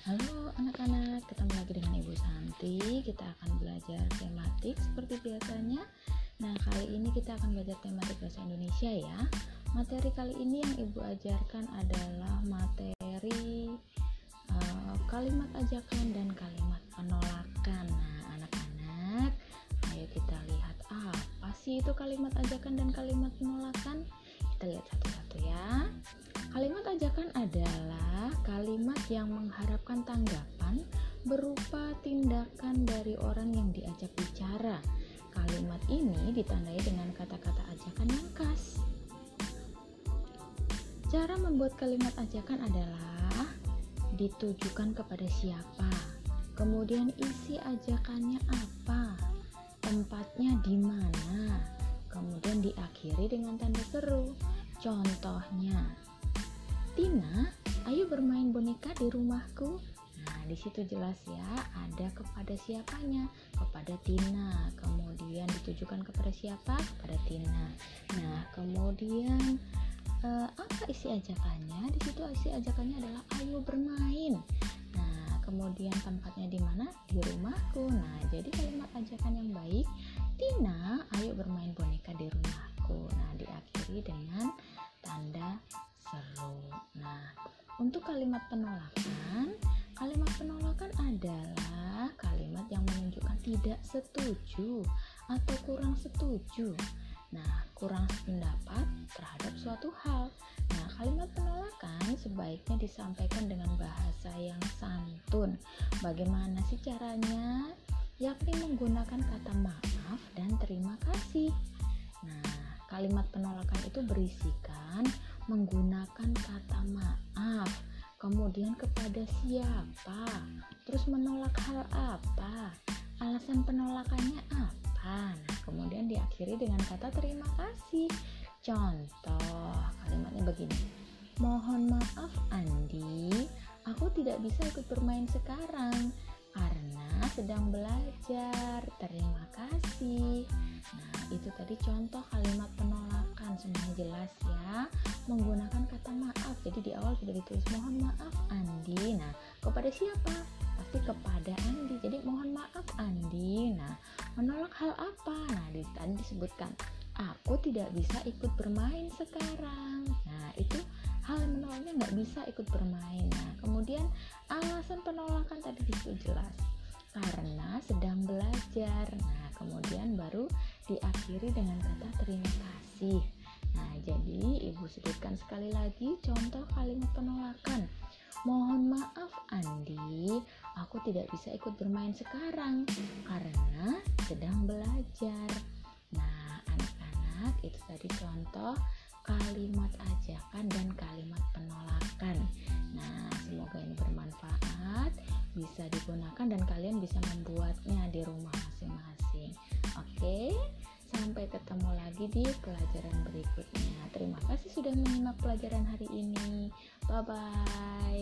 Halo anak-anak, ketemu lagi dengan Ibu Santi. Kita akan belajar tematik seperti biasanya. Nah, kali ini kita akan belajar tematik bahasa Indonesia ya. Materi kali ini yang Ibu ajarkan adalah materi uh, kalimat ajakan dan kalimat penolakan. Nah, anak-anak, ayo kita lihat apa sih itu kalimat ajakan dan kalimat penolakan? Kita lihat satu-satu ya. Kalimat ajakan adalah kalimat yang mengharapkan tanggapan berupa tindakan dari orang yang diajak bicara. Kalimat ini ditandai dengan kata-kata ajakan yang khas. Cara membuat kalimat ajakan adalah ditujukan kepada siapa, kemudian isi ajakannya apa, tempatnya di mana, kemudian diakhiri dengan tanda seru. Contohnya, Tina, ayo bermain boneka di rumahku. Nah, di situ jelas ya, ada kepada siapanya, kepada Tina. Kemudian ditujukan kepada siapa? Kepada Tina. Nah, kemudian eh, apa isi ajakannya? Di situ isi ajakannya adalah ayo bermain. Nah, kemudian tempatnya di mana? Di rumahku. Nah, jadi kalimat ajakan yang baik, Tina, ayo bermain boneka di rumahku. Nah, diakhiri dengan untuk kalimat penolakan, kalimat penolakan adalah kalimat yang menunjukkan tidak setuju atau kurang setuju. Nah, kurang pendapat terhadap suatu hal. Nah, kalimat penolakan sebaiknya disampaikan dengan bahasa yang santun. Bagaimana sih caranya? Yakni menggunakan kata maaf dan terima kasih. Nah, kalimat penolakan itu berisikan menggunakan kata maaf, kemudian kepada siapa, terus menolak hal apa, alasan penolakannya apa. Nah, kemudian diakhiri dengan kata terima kasih. Contoh kalimatnya begini. Mohon maaf Andi, aku tidak bisa ikut bermain sekarang karena sedang belajar. Terima kasih. Itu tadi contoh kalimat penolakan. Semuanya jelas ya. Menggunakan kata maaf. Jadi di awal sudah ditulis mohon maaf Andi. Nah, kepada siapa? Pasti kepada Andi. Jadi mohon maaf Andi. Nah, menolak hal apa? Nah, di tadi disebutkan aku tidak bisa ikut bermain sekarang. Nah, itu hal yang menolaknya nggak bisa ikut bermain. Nah, kemudian alasan penolakan tadi di situ jelas karena sedang belajar. Nah, kemudian baru diakhiri dengan kata terima kasih. Nah, jadi Ibu sebutkan sekali lagi contoh kalimat penolakan. Mohon maaf Andi, aku tidak bisa ikut bermain sekarang karena sedang belajar. Nah, anak-anak, itu tadi contoh kalimat ajakan dan kalimat penolakan. Nah, semoga ini bermanfaat, bisa digunakan dan kalian bisa membuatnya di rumah masing-masing. Oke, sampai ketemu lagi di pelajaran berikutnya. Terima kasih sudah menyimak pelajaran hari ini. Bye bye.